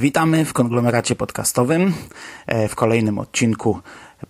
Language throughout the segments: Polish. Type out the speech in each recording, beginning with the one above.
Witamy w konglomeracie podcastowym e, w kolejnym odcinku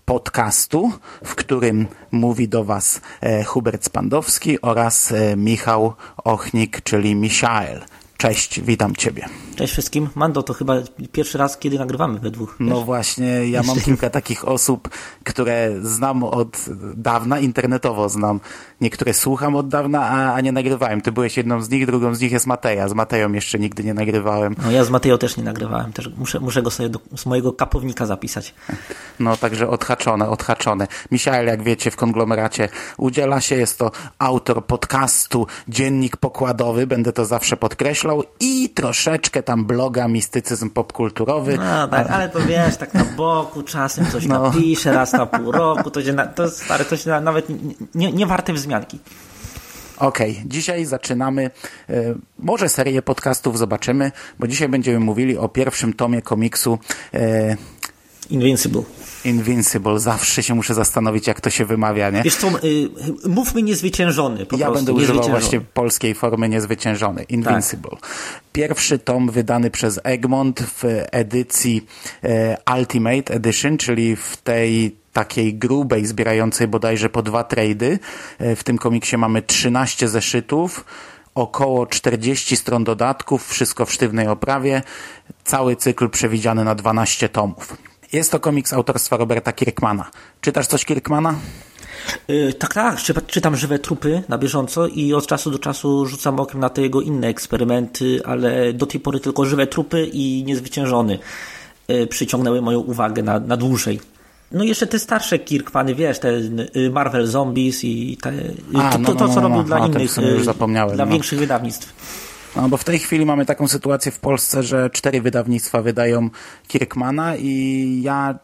podcastu, w którym mówi do Was e, Hubert Spandowski oraz e, Michał Ochnik, czyli Michael. Cześć, witam Ciebie. Cześć wszystkim. Mando, to chyba pierwszy raz, kiedy nagrywamy we dwóch. No wiesz? właśnie, ja mam kilka takich osób, które znam od dawna, internetowo znam. Niektóre słucham od dawna, a, a nie nagrywałem. Ty byłeś jedną z nich, drugą z nich jest Mateja. Z Mateją jeszcze nigdy nie nagrywałem. No ja z Mateo też nie nagrywałem. Też muszę, muszę go sobie do, z mojego kapownika zapisać. No także odhaczone, odhaczone. Michael, jak wiecie, w konglomeracie udziela się. Jest to autor podcastu Dziennik Pokładowy, będę to zawsze podkreślał, i troszeczkę tam bloga Mistycyzm Popkulturowy. No tak, ale to wiesz, tak na boku czasem coś No. napisze, raz na pół roku, to, na, to, stary, to się na, nawet nie, nie, nie warte wzmianki. Okej, dzisiaj zaczynamy e, może serię podcastów, zobaczymy, bo dzisiaj będziemy mówili o pierwszym tomie komiksu e, Invincible. Invincible. Zawsze się muszę zastanowić, jak to się wymawia, nie? Wiesz co, y, mówmy niezwyciężony po Ja prostu. będę używał właśnie polskiej formy niezwyciężony. Invincible. Pierwszy tom wydany przez Egmont w edycji e, Ultimate Edition, czyli w tej takiej grubej, zbierającej bodajże po dwa trady. E, w tym komiksie mamy 13 zeszytów, około 40 stron dodatków, wszystko w sztywnej oprawie. Cały cykl przewidziany na 12 tomów. Jest to komiks autorstwa Roberta Kirkmana. Czytasz coś Kirkmana? Y, Tak, tak, czyta- czytam żywe trupy na bieżąco i od czasu do czasu rzucam okiem na te jego inne eksperymenty, ale do tej pory tylko żywe trupy i niezwyciężony y, przyciągnęły moją uwagę na, na dłużej. No i jeszcze te starsze Kirkmany, wiesz, te y, Marvel Zombies i te, y, A, to, no, to, to no, co no, robił no. dla innych, już y, zapomniałem, dla no. większych wydawnictw. No bo w tej chwili mamy taką sytuację w Polsce, że cztery wydawnictwa wydają Kirkmana i ja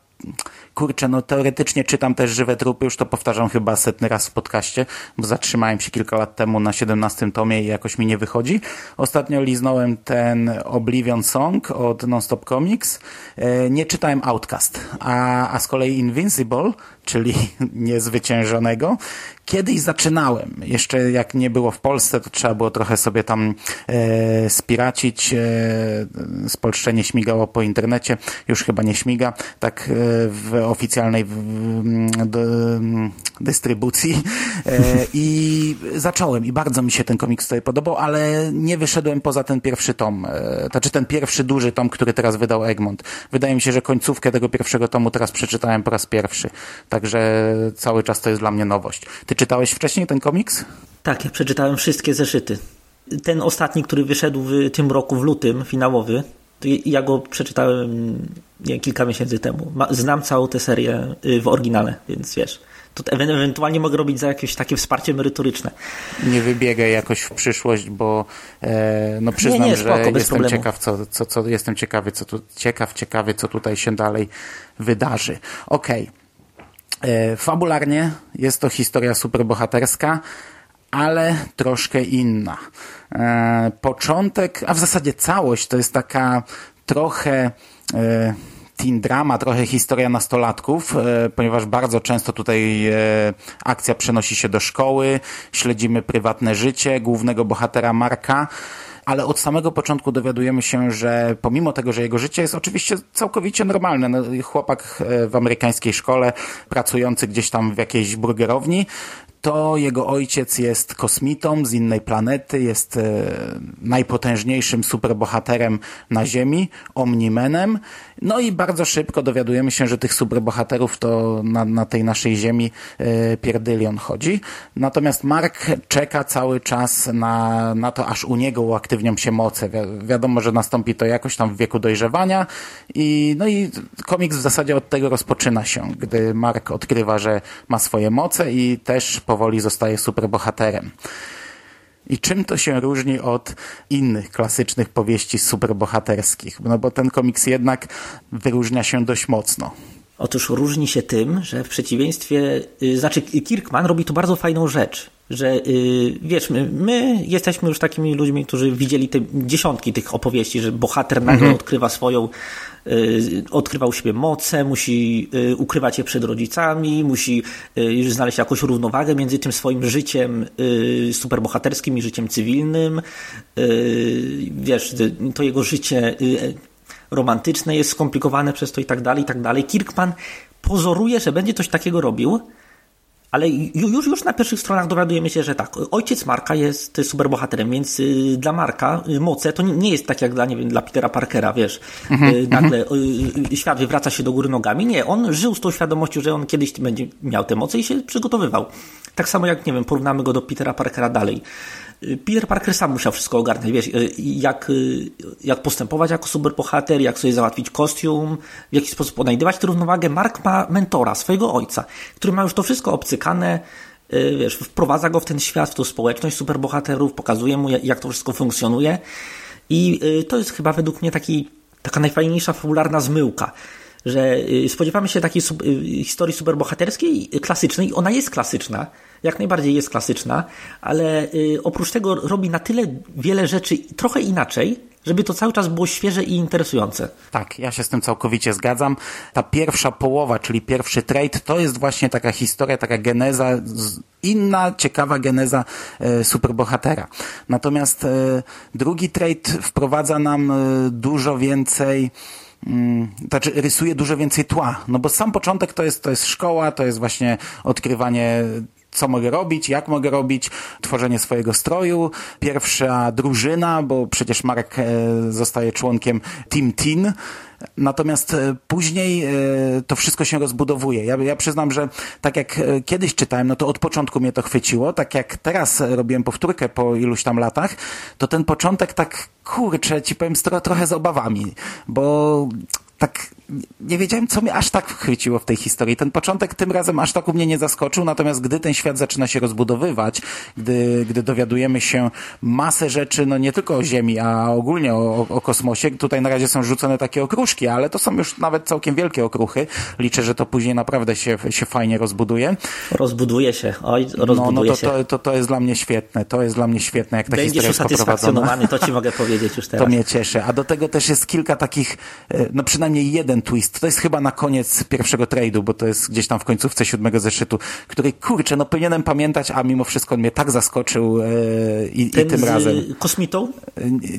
kurczę, no teoretycznie czytam też Żywe Trupy, już to powtarzam chyba setny raz w podcaście, bo zatrzymałem się kilka lat temu na 17 tomie i jakoś mi nie wychodzi. Ostatnio liznąłem ten Oblivion Song od Nonstop Comics. E, Nie czytałem Outcast, a, a z kolei Invincible, czyli niezwyciężonego, kiedyś zaczynałem. Jeszcze jak nie było w Polsce, to trzeba było trochę sobie tam e, spiracić. E, spolszczenie śmigało po internecie. Już chyba nie śmiga. Tak e, w oficjalnej dystrybucji. E, I zacząłem i bardzo mi się ten komiks tutaj podobał, ale nie wyszedłem poza ten pierwszy tom. E, znaczy ten pierwszy duży tom, który teraz wydał Egmont. Wydaje mi się, że końcówkę tego pierwszego tomu teraz przeczytałem po raz pierwszy. Także cały czas to jest dla mnie nowość. Ty czytałeś wcześniej ten komiks? Tak, ja przeczytałem wszystkie zeszyty. Ten ostatni, który wyszedł w tym roku, w lutym, finałowy, ja- go przeczytałem nie, kilka miesięcy temu. Znam całą tę serię y, w oryginale, więc wiesz. To ewe- ewentualnie mogę robić za jakieś takie wsparcie merytoryczne. Nie wybiegaj jakoś w przyszłość, bo e, no przyznam, nie, spoko, że jestem problemu. ciekaw, co, co, co jestem ciekawy, co tu ciekaw, ciekawy, co tutaj się dalej wydarzy. Okej. E, Fabularnie jest to historia superbohaterska, ale troszkę inna. E, Początek, a w zasadzie całość to jest taka trochę e, teen drama, trochę historia nastolatków, e, ponieważ bardzo często tutaj akcja przenosi się do szkoły, śledzimy prywatne życie głównego bohatera Marka, ale od samego początku dowiadujemy się, że pomimo tego, że jego życie jest oczywiście całkowicie normalne, no, chłopak w amerykańskiej szkole, pracujący gdzieś tam w jakiejś burgerowni, to jego ojciec jest kosmitą z innej planety, jest e, najpotężniejszym superbohaterem na Ziemi, Omnimenem. No i bardzo szybko dowiadujemy się, że tych superbohaterów to na, na tej naszej Ziemi e, pierdylion chodzi. Natomiast Mark czeka cały czas na, na to, aż u niego uaktywnią się moce. Wi- wiadomo, że nastąpi to jakoś tam w wieku dojrzewania i no i komiks w zasadzie od tego rozpoczyna się, gdy Mark odkrywa, że ma swoje moce i też powoli zostaje superbohaterem. I czym to się różni od innych klasycznych powieści superbohaterskich? No bo ten komiks jednak wyróżnia się dość mocno. Otóż różni się tym, że w przeciwieństwie, y, znaczy Kirkman robi tu bardzo fajną rzecz, że y, wiesz, my, my jesteśmy już takimi ludźmi, którzy widzieli te dziesiątki tych opowieści, że bohater nagle mhm. odkrywa swoją, y, odkrywa u siebie moce, musi ukrywać je przed rodzicami, musi znaleźć jakąś równowagę między tym swoim życiem superbohaterskim i życiem cywilnym. Wiesz, to jego życie romantyczne jest skomplikowane przez to i tak dalej, i tak dalej. Kirkman pozoruje, że będzie coś takiego robił, ale już, już na pierwszych stronach dowiadujemy się, że tak, ojciec Marka jest superbohaterem, więc y, dla Marka y, moce to nie jest tak jak dla, nie wiem, dla Petera Parkera, wiesz, mhm, y, nagle świat wywraca się do góry nogami. Nie, on żył z tą świadomością, że on kiedyś będzie miał te moce i się przygotowywał. Tak samo jak, nie wiem, porównamy go do Petera Parkera dalej. Peter Parker sam musiał wszystko ogarnąć, wiesz, y, jak, y, jak postępować jako superbohater, jak sobie załatwić kostium, w jaki sposób odnajdywać tę równowagę. Mark ma mentora, swojego ojca, który ma już to wszystko obcykane, y, wiesz, wprowadza go w ten świat, w tą społeczność superbohaterów, pokazuje mu, jak to wszystko funkcjonuje i to jest chyba według mnie taki, taka najfajniejsza fabularna zmyłka że spodziewamy się takiej historii superbohaterskiej, klasycznej. Ona jest klasyczna, jak najbardziej jest klasyczna, ale y, oprócz tego robi na tyle wiele rzeczy trochę inaczej, żeby to cały czas było świeże i interesujące. Tak, ja się z tym całkowicie zgadzam. Ta pierwsza połowa, czyli pierwszy trade, to jest właśnie taka historia, taka geneza, inna, ciekawa geneza e, superbohatera. Natomiast e, drugi trade wprowadza nam e, dużo więcej znaczy rysuje dużo więcej tła, no bo sam początek to jest, to jest szkoła, to jest właśnie odkrywanie co mogę robić, jak mogę robić, tworzenie swojego stroju, pierwsza drużyna, bo przecież Marek e, zostaje członkiem Team Teen, Natomiast e, później e, to wszystko się rozbudowuje. Ja, ja przyznam, że tak jak kiedyś czytałem, no to od początku mnie to chwyciło. Tak jak teraz robiłem powtórkę po iluś tam latach, to ten początek tak, kurczę, ci powiem trochę z obawami, bo tak nie wiedziałem, co mnie aż tak chwyciło w tej historii. Ten początek tym razem aż tak u mnie nie zaskoczył, natomiast gdy ten świat zaczyna się rozbudowywać, gdy, gdy dowiadujemy się masę rzeczy, no nie tylko o Ziemi, a ogólnie o, o kosmosie, tutaj na razie są rzucone takie okruszki, ale to są już nawet całkiem wielkie okruchy. Liczę, że to później naprawdę się, się fajnie rozbuduje. Rozbuduje się, oj, rozbuduje no, no to, się. To, to, to jest dla mnie świetne, to jest dla mnie świetne, jak ta Będziesz historia jest poprowadzona. to ci mogę powiedzieć już teraz. To mnie cieszy, a do tego też jest kilka takich, e, no przynajmniej jeden jeden twist. To jest chyba na koniec pierwszego trade'u, bo to jest gdzieś tam w końcówce siódmego zeszytu, który kurczę, no powinienem pamiętać, a mimo wszystko on mnie tak zaskoczył e, i, i tym z razem. kosmitą?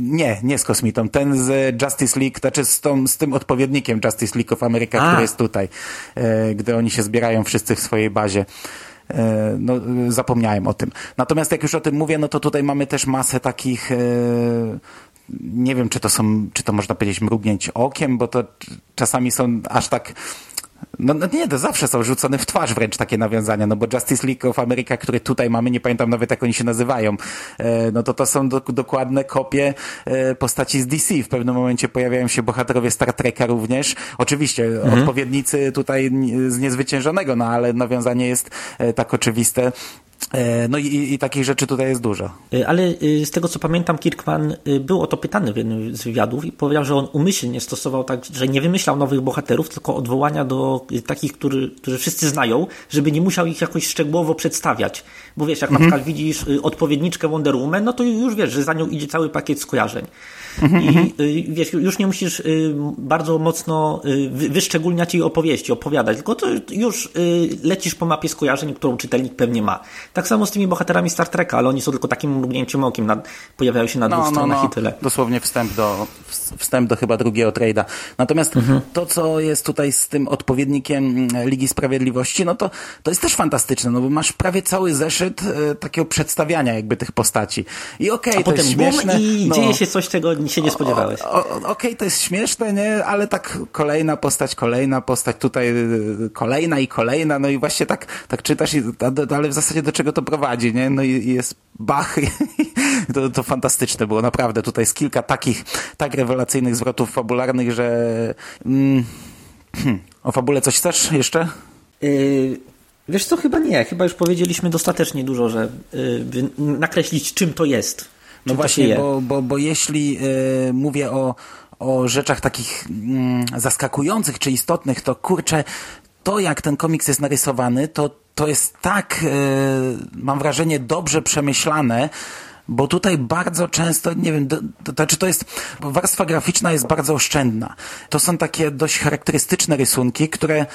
Nie, nie z kosmitą. Ten z Justice League, znaczy z, tą, z tym odpowiednikiem Justice League of America, a. który jest tutaj, e, gdy oni się zbierają wszyscy w swojej bazie e, no, zapomniałem o tym. Natomiast jak już o tym mówię, no to tutaj mamy też masę takich e, nie wiem, czy to są, czy to można powiedzieć mrugnięć okiem, bo to czasami są aż tak no, no nie, to zawsze są rzucone w twarz wręcz takie nawiązania, no bo Justice League of America, które tutaj mamy, nie pamiętam nawet jak oni się nazywają, e, no to to są do, dokładne kopie e, postaci z DC. W pewnym momencie pojawiają się bohaterowie Star Treka również. Oczywiście mhm. odpowiednicy tutaj z niezwyciężonego, no ale nawiązanie jest e, tak oczywiste, no i, i takich rzeczy tutaj jest dużo. E, ale e, z tego co pamiętam, Kirkman był o to pytany w jednym z wywiadów i powiedział, że on umyślnie stosował tak, że nie wymyślał nowych bohaterów, tylko odwołania do takich, który, którzy wszyscy znają, żeby nie musiał ich jakoś szczegółowo przedstawiać. Bo wiesz, jak mhm. na przykład widzisz odpowiedniczkę Wonder Woman, no to już wiesz, że za nią idzie cały pakiet skojarzeń. Mhm, I mhm. wiesz, już nie musisz bardzo mocno wyszczególniać jej opowieści, opowiadać, tylko to już lecisz po mapie skojarzeń, którą czytelnik pewnie ma. Tak samo z tymi bohaterami Star Treka, ale oni są tylko takim mrugnięciem okiem, pojawiają się na dwóch no, stronach no, no. i tyle. Dosłownie wstęp do, wstęp do chyba drugiego trade'a. Natomiast mhm. to, co jest tutaj z tym odpowiednikiem mm, Ligi Sprawiedliwości, no to, to jest też fantastyczne, no bo masz prawie cały zeszyt e, takiego przedstawiania jakby tych postaci. I okej, okay, to jest śmieszne. i no, dzieje się coś, czego się nie spodziewałeś. Okej, okay, to jest śmieszne, nie? Ale tak kolejna postać, kolejna postać, tutaj y, kolejna i kolejna, no i właśnie tak, tak czytasz, i, ale w zasadzie do czego to prowadzi, nie? No i, i jest Bach. to, to fantastyczne było, naprawdę. Tutaj jest kilka takich, tak rewelacyjnych zwrotów fabularnych, że... Mm, hmm. O fabule coś chcesz jeszcze? Yy, Wiesz co, chyba nie. Chyba już powiedzieliśmy dostatecznie dużo, że y, nakreślić czym to jest. Czym No to się właśnie, bo, bo, bo jeśli y, mówię o, o rzeczach takich mm, zaskakujących czy istotnych, to kurczę, to jak ten komiks jest narysowany, to, to jest tak, y, mam wrażenie, dobrze przemyślane, bo tutaj bardzo często, nie wiem, to, to znaczy to jest, warstwa graficzna jest bardzo oszczędna. To są takie dość charakterystyczne rysunki, które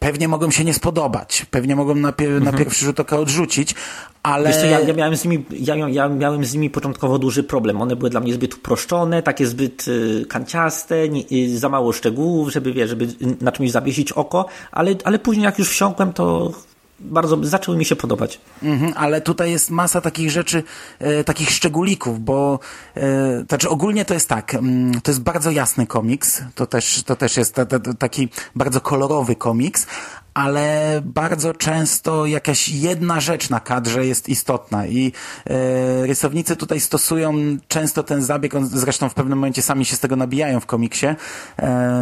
pewnie mogą się nie spodobać, pewnie mogą na, pier- na pierwszy rzut oka odrzucić, ale... Mhm. Co, ja, ja, miałem z nimi, ja, ja miałem z nimi początkowo duży problem. One były dla mnie zbyt uproszczone, takie zbyt y, kanciaste, nie, y, za mało szczegółów, żeby, wiesz, żeby na czymś zawiesić oko, ale, ale później jak już wsiąkłem, to bardzo zaczęły mi się podobać. Mhm, ale tutaj jest masa takich rzeczy, e, takich szczególików, bo e, znaczy ogólnie to jest tak, mm, to jest bardzo jasny komiks, to też, to też jest ta, ta, taki bardzo kolorowy komiks, ale bardzo często jakaś jedna rzecz na kadrze jest istotna i e, rysownicy tutaj stosują często ten zabieg, on, zresztą w pewnym momencie sami się z tego nabijają w komiksie, e,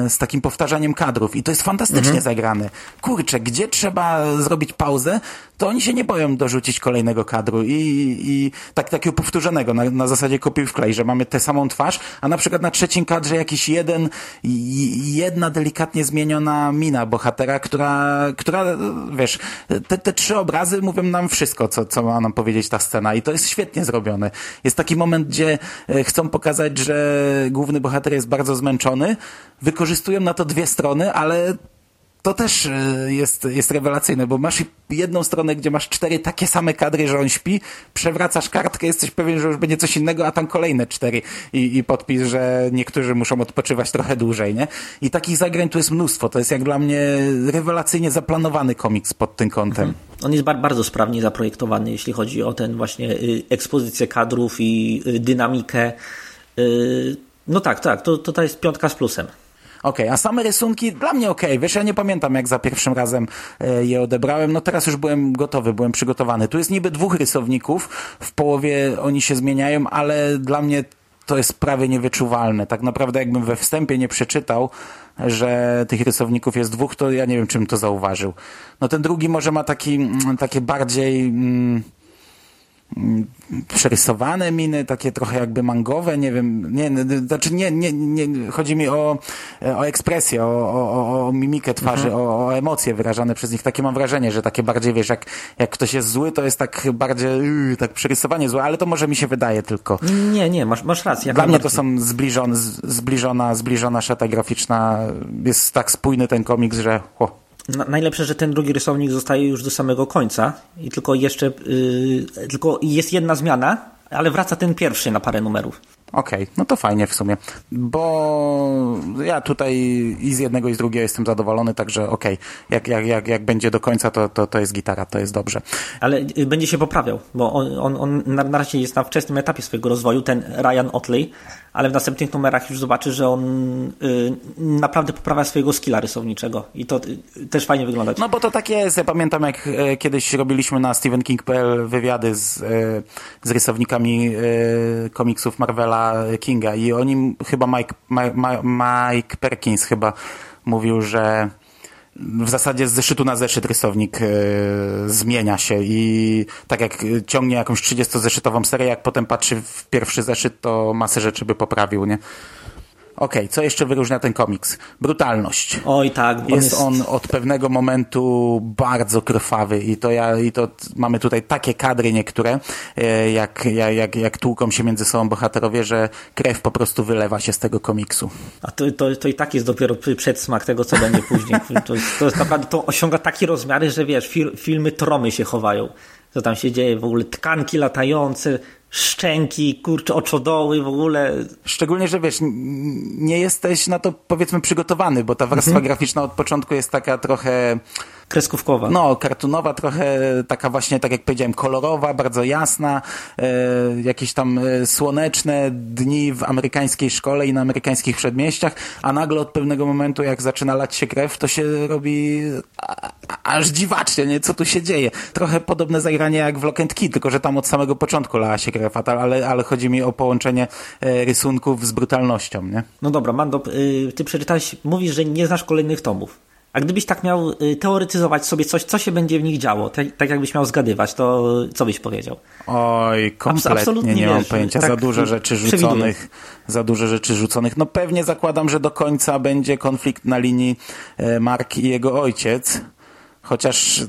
z takim powtarzaniem kadrów i to jest fantastycznie zagrane. Kurczę, gdzie trzeba zrobić pauzę, to oni się nie boją dorzucić kolejnego kadru i, i tak, takiego powtórzonego na, na zasadzie kopiuj wklej, że mamy tę samą twarz, a na przykład na trzecim kadrze jakiś jeden, jedna delikatnie zmieniona mina bohatera, która, która wiesz, te, te trzy obrazy mówią nam wszystko, co, co ma nam powiedzieć ta scena i to jest świetnie zrobione. Jest taki moment, gdzie e, chcą pokazać, że główny bohater jest bardzo zmęczony, wykorzystują na to dwie strony, ale to też e, jest, jest rewelacyjne, bo masz jedną stronę, gdzie masz cztery takie same kadry, że on śpi, przewracasz kartkę, jesteś pewien, że już będzie coś innego, a tam kolejne cztery i, i podpis, że niektórzy muszą odpoczywać trochę dłużej, nie? I takich zagrań tu jest mnóstwo. To jest jak dla mnie rewelacyjnie zaplanowany komiks pod tym kątem. On jest bar- bardzo sprawnie zaprojektowany, jeśli chodzi o ten właśnie y, ekspozycję kadrów i y, dynamikę. Y, no tak, tak, to, to, to jest piątka z plusem. Okej, a same rysunki dla mnie okej. Wiesz, ja nie pamiętam jak za pierwszym razem e, je odebrałem. No teraz już byłem gotowy, byłem przygotowany. Tu jest niby dwóch rysowników, w połowie oni się zmieniają, ale dla mnie to jest prawie niewyczuwalne. Tak naprawdę jakbym we wstępie nie przeczytał, że tych rysowników jest dwóch, to ja nie wiem, czym to zauważył. No ten drugi może ma taki, takie bardziej... Mm, przerysowane miny, takie trochę jakby mangowe, nie wiem, nie, znaczy nie, nie, nie chodzi mi o, o ekspresję, o, o, o mimikę twarzy, o, o emocje wyrażane przez nich. Takie mam wrażenie, że takie bardziej, wiesz, jak, jak ktoś jest zły, to jest tak bardziej, yy, tak przerysowanie złe, ale to może mi się wydaje tylko. Nie, nie, masz, masz rację. Dla mnie to są zbliżone, zbliżona, zbliżona szata graficzna, jest tak spójny ten komiks, że o, Na, najlepsze, że ten drugi rysownik zostaje już do samego końca i tylko jeszcze, y, tylko jest jedna zmiana, ale wraca ten pierwszy na parę numerów. Okej, no to fajnie w sumie, bo ja tutaj i z jednego i z drugiego jestem zadowolony, także okej, jak, jak, jak, jak będzie do końca, to, to, to jest gitara, to jest dobrze. Ale y, będzie się poprawiał, bo on, on, on na, razie jest na wczesnym etapie swojego rozwoju, ten Ryan Otley, ale w następnych numerach już zobaczy, że on y, naprawdę poprawia swojego skilla rysowniczego i to y, też fajnie wygląda. No bo to tak jest, ja pamiętam jak e, kiedyś robiliśmy na stephenking.pl wywiady z, e, z rysownikami e, komiksów Marvela Kinga i o nim chyba Mike, Ma, Mike Perkins chyba mówił, że w zasadzie z zeszytu na zeszyt rysownik e, zmienia się i tak jak ciągnie jakąś 30-zeszytową serię, jak potem patrzy w pierwszy zeszyt, to masę rzeczy by poprawił, nie? Okej, co jeszcze wyróżnia ten komiks? Brutalność. Oj tak, on Jest on od pewnego momentu bardzo krwawy i to ja, i to mamy tutaj takie kadry niektóre, e, jak, jak, jak, tłuką się między sobą bohaterowie, że krew po prostu wylewa się z tego komiksu. A to, to, to i tak jest dopiero przedsmak tego, co będzie później. To, jest- to jest naprawdę, to osiąga takie rozmiary, że wiesz, fil, filmy tromy się chowają. Co tam się dzieje, w ogóle tkanki latające, szczęki, kurcze oczodoły, w ogóle. Szczególnie, że wiesz, nie jesteś na to powiedzmy przygotowany, bo ta warstwa graficzna od początku jest taka trochę Kreskówkowa. No, kartunowa, trochę taka właśnie, tak jak powiedziałem, kolorowa, bardzo jasna, e, jakieś tam e, słoneczne dni w amerykańskiej szkole i na amerykańskich przedmieściach, a nagle od pewnego momentu, jak zaczyna lać się krew, to się robi a, a, aż dziwacznie, nie? Co tu się dzieje? Trochę podobne zagranie jak w Key, tylko że tam od samego początku lała się krew, ale, ale chodzi mi o połączenie e, rysunków z brutalnością, nie? No dobra, Mando, y, ty przeczytałeś, mówisz, że nie znasz kolejnych tomów. A gdybyś tak miał y, teoretyzować sobie coś, co się będzie w nich działo, tak, tak jakbyś miał zgadywać, to co byś powiedział? Oj, kompletnie absolutnie nie mam pojęcia. tak za dużo rzeczy rzuconych. Za dużo rzeczy rzuconych. No pewnie zakładam, że do końca będzie konflikt na linii e, Mark i jego ojciec. Chociaż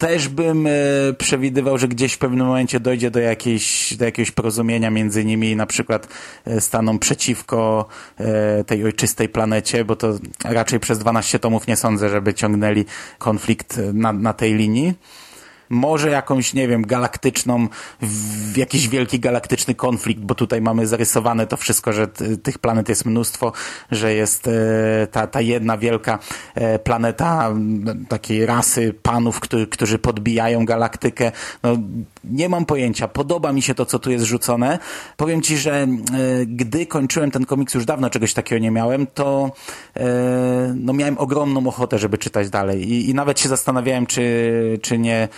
też bym e, przewidywał, że gdzieś w pewnym momencie dojdzie do, jakiejś, do jakiegoś porozumienia między nimi i na przykład e, staną przeciwko e, tej ojczystej planecie, bo to raczej przez 12 tomów nie sądzę, żeby ciągnęli konflikt na, na tej linii może jakąś, nie wiem, galaktyczną, w, jakiś wielki galaktyczny konflikt, bo tutaj mamy zarysowane to wszystko, że tych planet jest mnóstwo, że jest e, ta, ta jedna wielka e, planeta takiej rasy panów, którzy podbijają galaktykę. No, nie mam pojęcia. Podoba mi się to, co tu jest rzucone. Powiem ci, że e, gdy kończyłem ten komiks, już dawno czegoś takiego nie miałem, to e, no, miałem ogromną ochotę, żeby czytać dalej. I, i nawet się zastanawiałem, czy, czy nie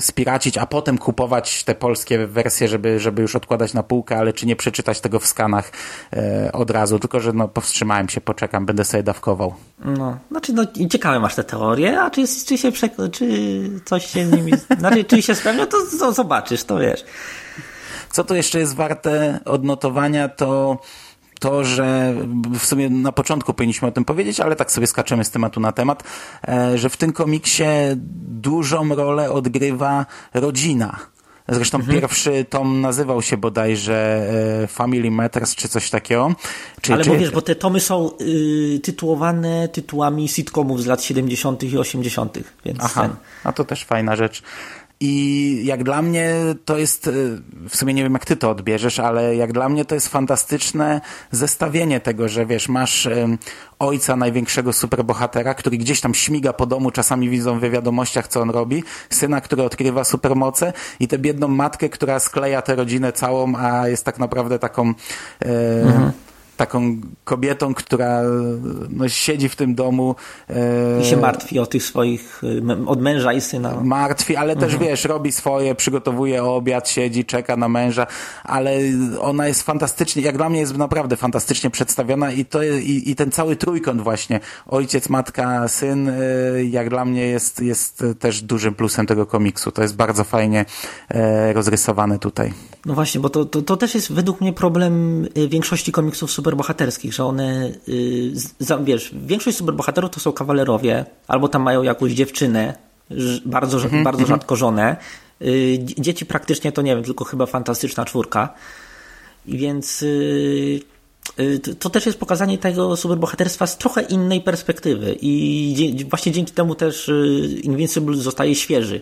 spiracić, a potem kupować te polskie wersje, żeby, żeby już odkładać na półkę, ale czy nie przeczytać tego w skanach e, od razu. Tylko, że no, powstrzymałem się, poczekam, będę sobie dawkował. No, znaczy, no, ciekawe masz te teorie, a czy, czy się czy coś się z nimi, znaczy, czy się spełnia, to, to zobaczysz, to wiesz. Co tu jeszcze jest warte odnotowania, to to, że w sumie na początku powinniśmy o tym powiedzieć, ale tak sobie skaczemy z tematu na temat, e, że w tym komiksie dużą rolę odgrywa rodzina. Zresztą Mhm. pierwszy tom nazywał się bodajże e, Family Matters czy coś takiego. Czy, Ale czy, bo wiesz, bo te tomy są y, tytułowane tytułami sitcomów z lat 70. i 80., więc Aha, ten. a to też fajna rzecz. I jak dla mnie to jest, y, w sumie nie wiem jak ty to odbierzesz, ale jak dla mnie to jest fantastyczne zestawienie tego, że wiesz, masz ojca największego superbohatera, który gdzieś tam śmiga po domu, czasami widzą w wiadomościach co on robi, syna, który odkrywa supermoce i tę biedną matkę, która skleja tę rodzinę całą, a jest tak naprawdę taką e, taką kobietą, która no, siedzi w tym domu e, I się martwi o tych swoich, m- od męża i syna. martwi, ale też wiesz, robi swoje, przygotowuje obiad, siedzi, czeka na męża, ale ona jest fantastycznie, jak dla mnie jest naprawdę fantastycznie przedstawiona i to i, i ten cały trójkąt właśnie, ojciec, matka, syn, y, jak dla mnie jest, jest też dużym plusem tego komiksu. To jest bardzo fajnie e, rozrysowane tutaj. No właśnie, bo to, to, to też jest według mnie problem większości komiksów superbohaterskich, że one, y, z- za, wiesz, większość superbohaterów to są kawalerowie, albo tam mają jakąś dziewczynę, bardzo, rz- bardzo rzadko żonę. Y, dzie- Dzieci praktycznie to nie wiem, tylko chyba fantastyczna czwórka. I więc y, y, to- też jest pokazanie tego superbohaterstwa z trochę innej perspektywy i właśnie dzięki temu też y, Invincible zostaje świeży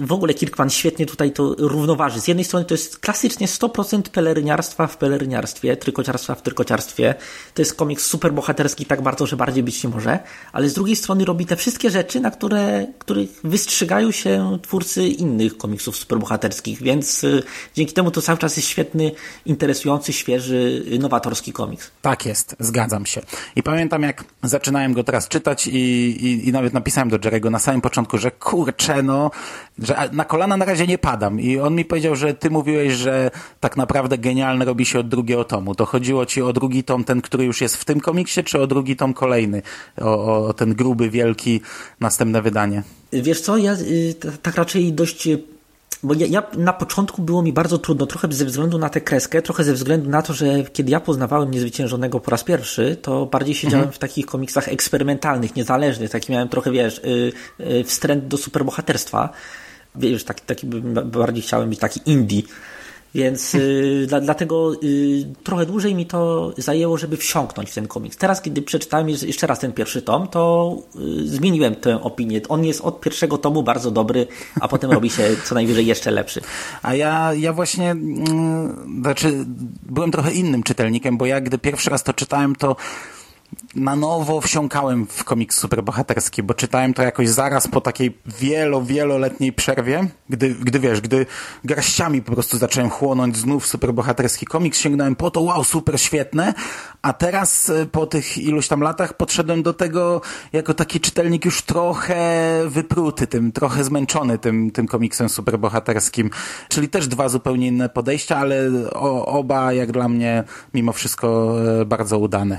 w ogóle Kirkman świetnie tutaj to równoważy. Z jednej strony to jest klasycznie 100% peleryniarstwa w peleryniarstwie, trykociarstwa w trykociarstwie. To jest komiks superbohaterski tak bardzo, że bardziej być nie może, ale z drugiej strony robi te wszystkie rzeczy, na które, których wystrzygają się twórcy innych komiksów superbohaterskich, więc y, dzięki temu to cały czas jest świetny, interesujący, świeży, y, nowatorski komiks. Tak jest, zgadzam się. I pamiętam, jak zaczynałem go teraz czytać i, i, i nawet napisałem do Jerego na samym początku, że kurczę, no, że na kolana na razie nie padam. I on mi powiedział, że ty mówiłeś, że tak naprawdę genialne robi się od drugiego tomu. To chodziło ci o drugi tom, ten, który już jest w tym komiksie, czy o drugi tom kolejny? O, o ten gruby, wielki, następne wydanie. Wiesz co, ja y, tak raczej dość. y, Bo ja, ja na początku było mi bardzo trudno, trochę ze względu na tę kreskę, trochę ze względu na to, że kiedy ja poznawałem Niezwyciężonego po raz pierwszy, to bardziej siedziałem w takich komiksach eksperymentalnych, niezależnych, taki miałem trochę, wiesz, y, y, wstręt do superbohaterstwa. Wiesz, taki, taki bym- bardziej chciałem być taki indie. Więc y, dla, dlatego y, trochę dłużej mi to zajęło, żeby wsiąknąć w ten komiks. Teraz, kiedy przeczytałem jeszcze raz ten pierwszy tom, to y, zmieniłem tę opinię. On jest od pierwszego tomu bardzo dobry, a potem robi się co najwyżej jeszcze lepszy. A ja, ja właśnie, mm, znaczy, byłem trochę innym czytelnikiem, bo ja gdy pierwszy raz to czytałem, to na nowo wsiąkałem w komiks superbohaterski, bo czytałem to jakoś zaraz po takiej wielo, wieloletniej przerwie, gdy, gdy wiesz, gdy garściami po prostu zacząłem chłonąć znów superbohaterski komiks, sięgnąłem po to, wow, super świetne, a teraz y, po tych iluś tam latach podszedłem do tego jako taki czytelnik już trochę wypruty tym, trochę zmęczony tym, tym komiksem superbohaterskim, czyli też dwa zupełnie inne podejścia, ale o, oba jak dla mnie mimo wszystko e, bardzo udane.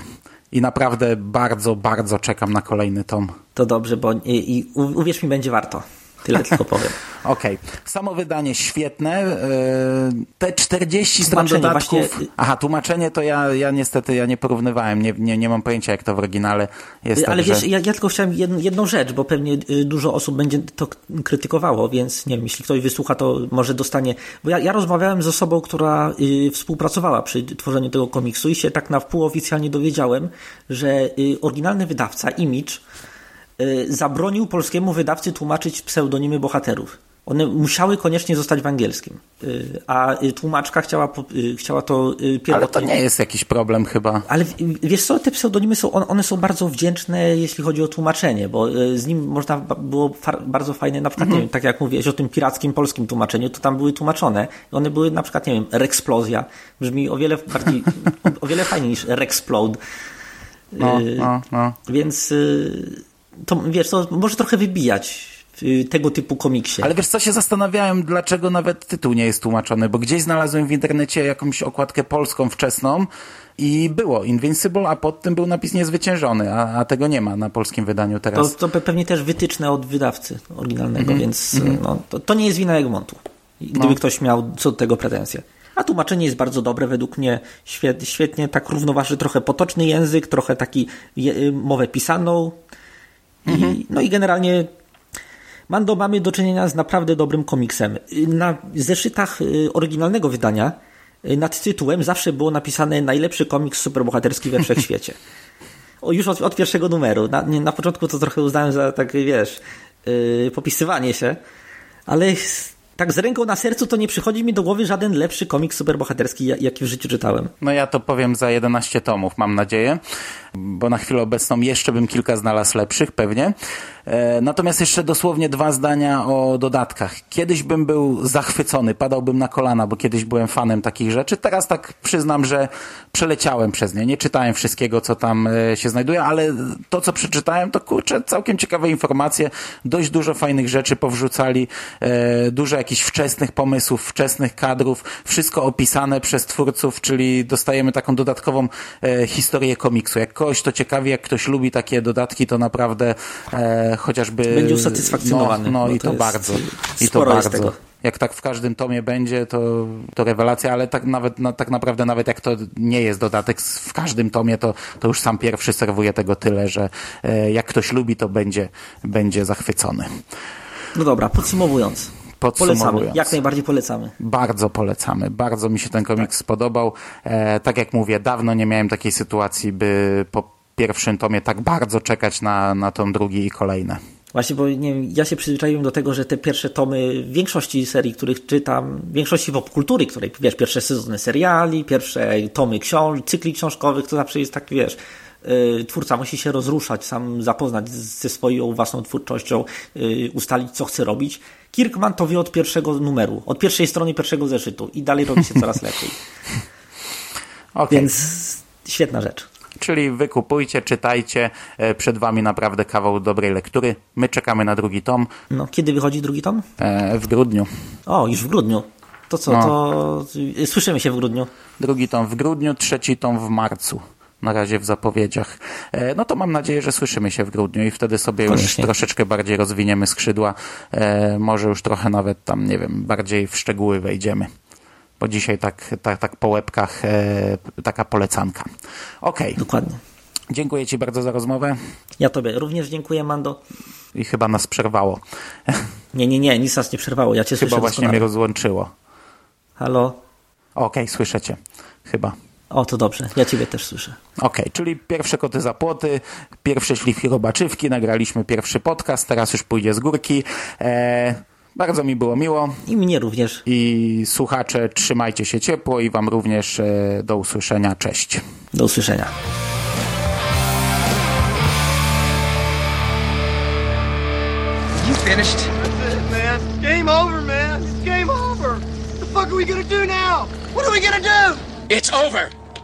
I naprawdę bardzo, bardzo czekam na kolejny tom. To dobrze, bo i, i uwierz mi, będzie warto. Tyle tylko powiem. Okej. Samo wydanie świetne. e, Te 40 stron dodatków. właśnie- Aha, tłumaczenie to ja, ja niestety ja nie porównywałem. Nie, nie, nie mam pojęcia, jak to w oryginale jest. Ale także... wiesz, ja, ja tylko chciałem jedną, jedną rzecz, bo pewnie y, dużo osób będzie to krytykowało, więc nie wiem, jeśli ktoś wysłucha, to może dostanie. Bo ja, ja rozmawiałem z osobą, która y, współpracowała przy tworzeniu tego komiksu i się tak na wpół oficjalnie dowiedziałem, że y, oryginalny wydawca, Image, zabronił polskiemu wydawcy tłumaczyć pseudonimy bohaterów. One musiały koniecznie zostać w angielskim. Y, A y, tłumaczka chciała, y, chciała to y, Ale to pierwotnie. nie jest jakiś problem chyba. Ale wiesz co, te pseudonimy są, one- są bardzo wdzięczne, jeśli chodzi o tłumaczenie, bo y, z nim można było bardzo fajne, na przykład, nie wiem, tak jak mówiłeś o tym pirackim polskim tłumaczeniu, to tam były tłumaczone. One były na przykład, nie wiem, Rexplozja. Brzmi o wiele bardziej, o wiele fajniej niż Rexplode. No, Y, no, no. Więc y, to, wiesz, to może trochę wybijać w tego typu komiksie. Ale wiesz co, się zastanawiałem, dlaczego nawet tytuł nie jest tłumaczony, bo gdzieś znalazłem w internecie jakąś okładkę polską wczesną i było Invincible, a pod tym był napis niezwyciężony, a, a tego nie ma na polskim wydaniu To, teraz. to pe- pewnie też wytyczne od wydawcy oryginalnego, więc no, to, to nie jest wina Egmontu. Gdyby ktoś miał co do tego pretensje. A tłumaczenie jest bardzo dobre, według mnie świet, świetnie, tak równoważy trochę potoczny język, trochę taki je, y, mowę pisaną. I, no i generalnie Mando mamy do czynienia z naprawdę dobrym komiksem. Na zeszytach y, oryginalnego wydania y, nad tytułem zawsze było napisane najlepszy komiks superbohaterski we wszechświecie. O, już od, od pierwszego numeru. Na, na początku to trochę uznałem za takie, wiesz, yy, popisywanie się, ale tak z ręką na sercu to nie przychodzi mi do głowy żaden lepszy komiks superbohaterski, ja- jaki w życiu czytałem. No ja to powiem za 11 tomów, mam nadzieję, bo na chwilę obecną jeszcze bym kilka znalazł lepszych, pewnie. E, natomiast jeszcze dosłownie dwa zdania o dodatkach. Kiedyś bym był zachwycony, padałbym na kolana, bo kiedyś byłem fanem takich rzeczy. Teraz tak przyznam, że przeleciałem przez nie. Nie czytałem wszystkiego, co tam e, się znajduje, ale to, co przeczytałem, to kurczę, całkiem ciekawe informacje. Dość dużo fajnych rzeczy powrzucali, e, dużo jakichś wczesnych pomysłów, wczesnych kadrów, wszystko opisane przez twórców, czyli dostajemy taką dodatkową e, historię komiksu. Jak kogoś to ciekawi, jak ktoś lubi takie dodatki, to naprawdę e, chociażby... Będzie usatysfakcjonowany, No, no i to to, jest- bardzo. I to bardzo. tego. Jak tak w każdym tomie będzie, to, to rewelacja, ale tak nawet, no, tak naprawdę nawet jak to nie jest dodatek w każdym tomie, to, to już sam pierwszy serwuje tego tyle, że e, jak ktoś lubi, to będzie, będzie zachwycony. No dobra, podsumowując. Polecamy, jak najbardziej polecamy. Bardzo polecamy. Bardzo mi się ten komiks spodobał. E, tak jak mówię, dawno nie miałem takiej sytuacji, by po pierwszym tomie tak bardzo czekać na, na tom drugi i kolejne. Właśnie, bo nie ja się przyzwyczaiłem do tego, że te pierwsze tomy w większości serii, których czytam, w większości popkultury, której, wiesz, pierwsze sezony seriali, pierwsze tomy książ cykli książkowych, to zawsze jest tak, wiesz, yy, twórca musi się rozruszać, sam zapoznać ze swoją własną twórczością, yy, ustalić, co chce robić. Kirkman to wie od pierwszego numeru, od pierwszej strony pierwszego zeszytu i dalej robi się coraz lepiej. Okay. Więc świetna rzecz. Czyli wykupujcie, czytajcie. E, Przed wami naprawdę kawał dobrej lektury. My czekamy na drugi tom No, kiedy wychodzi drugi tom? e, w grudniu. O, już w grudniu. To co, No. to słyszymy się w grudniu. Drugi tom w grudniu, trzeci tom w marcu. Na razie w zapowiedziach. E, No to mam nadzieję, że słyszymy się w grudniu i wtedy sobie już troszeczkę bardziej rozwiniemy skrzydła. E, Może już trochę nawet tam, nie wiem, bardziej w szczegóły wejdziemy. Bo dzisiaj tak, tak, tak po łebkach e, taka polecanka. Okej, Dokładnie. dziękuję Ci bardzo za rozmowę Ja Tobie również dziękuję, Mando. i chyba nas przerwało. Nie, nie, nie, nic nas nie przerwało. Ja Cię Chyba słyszę właśnie mnie rozłączyło. Halo? Okej, słyszycie. Chyba. O, to dobrze. Ja Ciebie też słyszę. Okej, czyli pierwsze koty za płoty, pierwsze szlifki robaczywki, nagraliśmy pierwszy podcast, teraz już pójdzie z górki. E, bardzo mi było miło I mnie również. i słuchacze trzymajcie się ciepło i wam również e, do usłyszenia. Cześć. Do usłyszenia. You finished? That's it, man. Game over, man. It's game over. What the fuck are we gonna do now? What are we gonna do? It's over.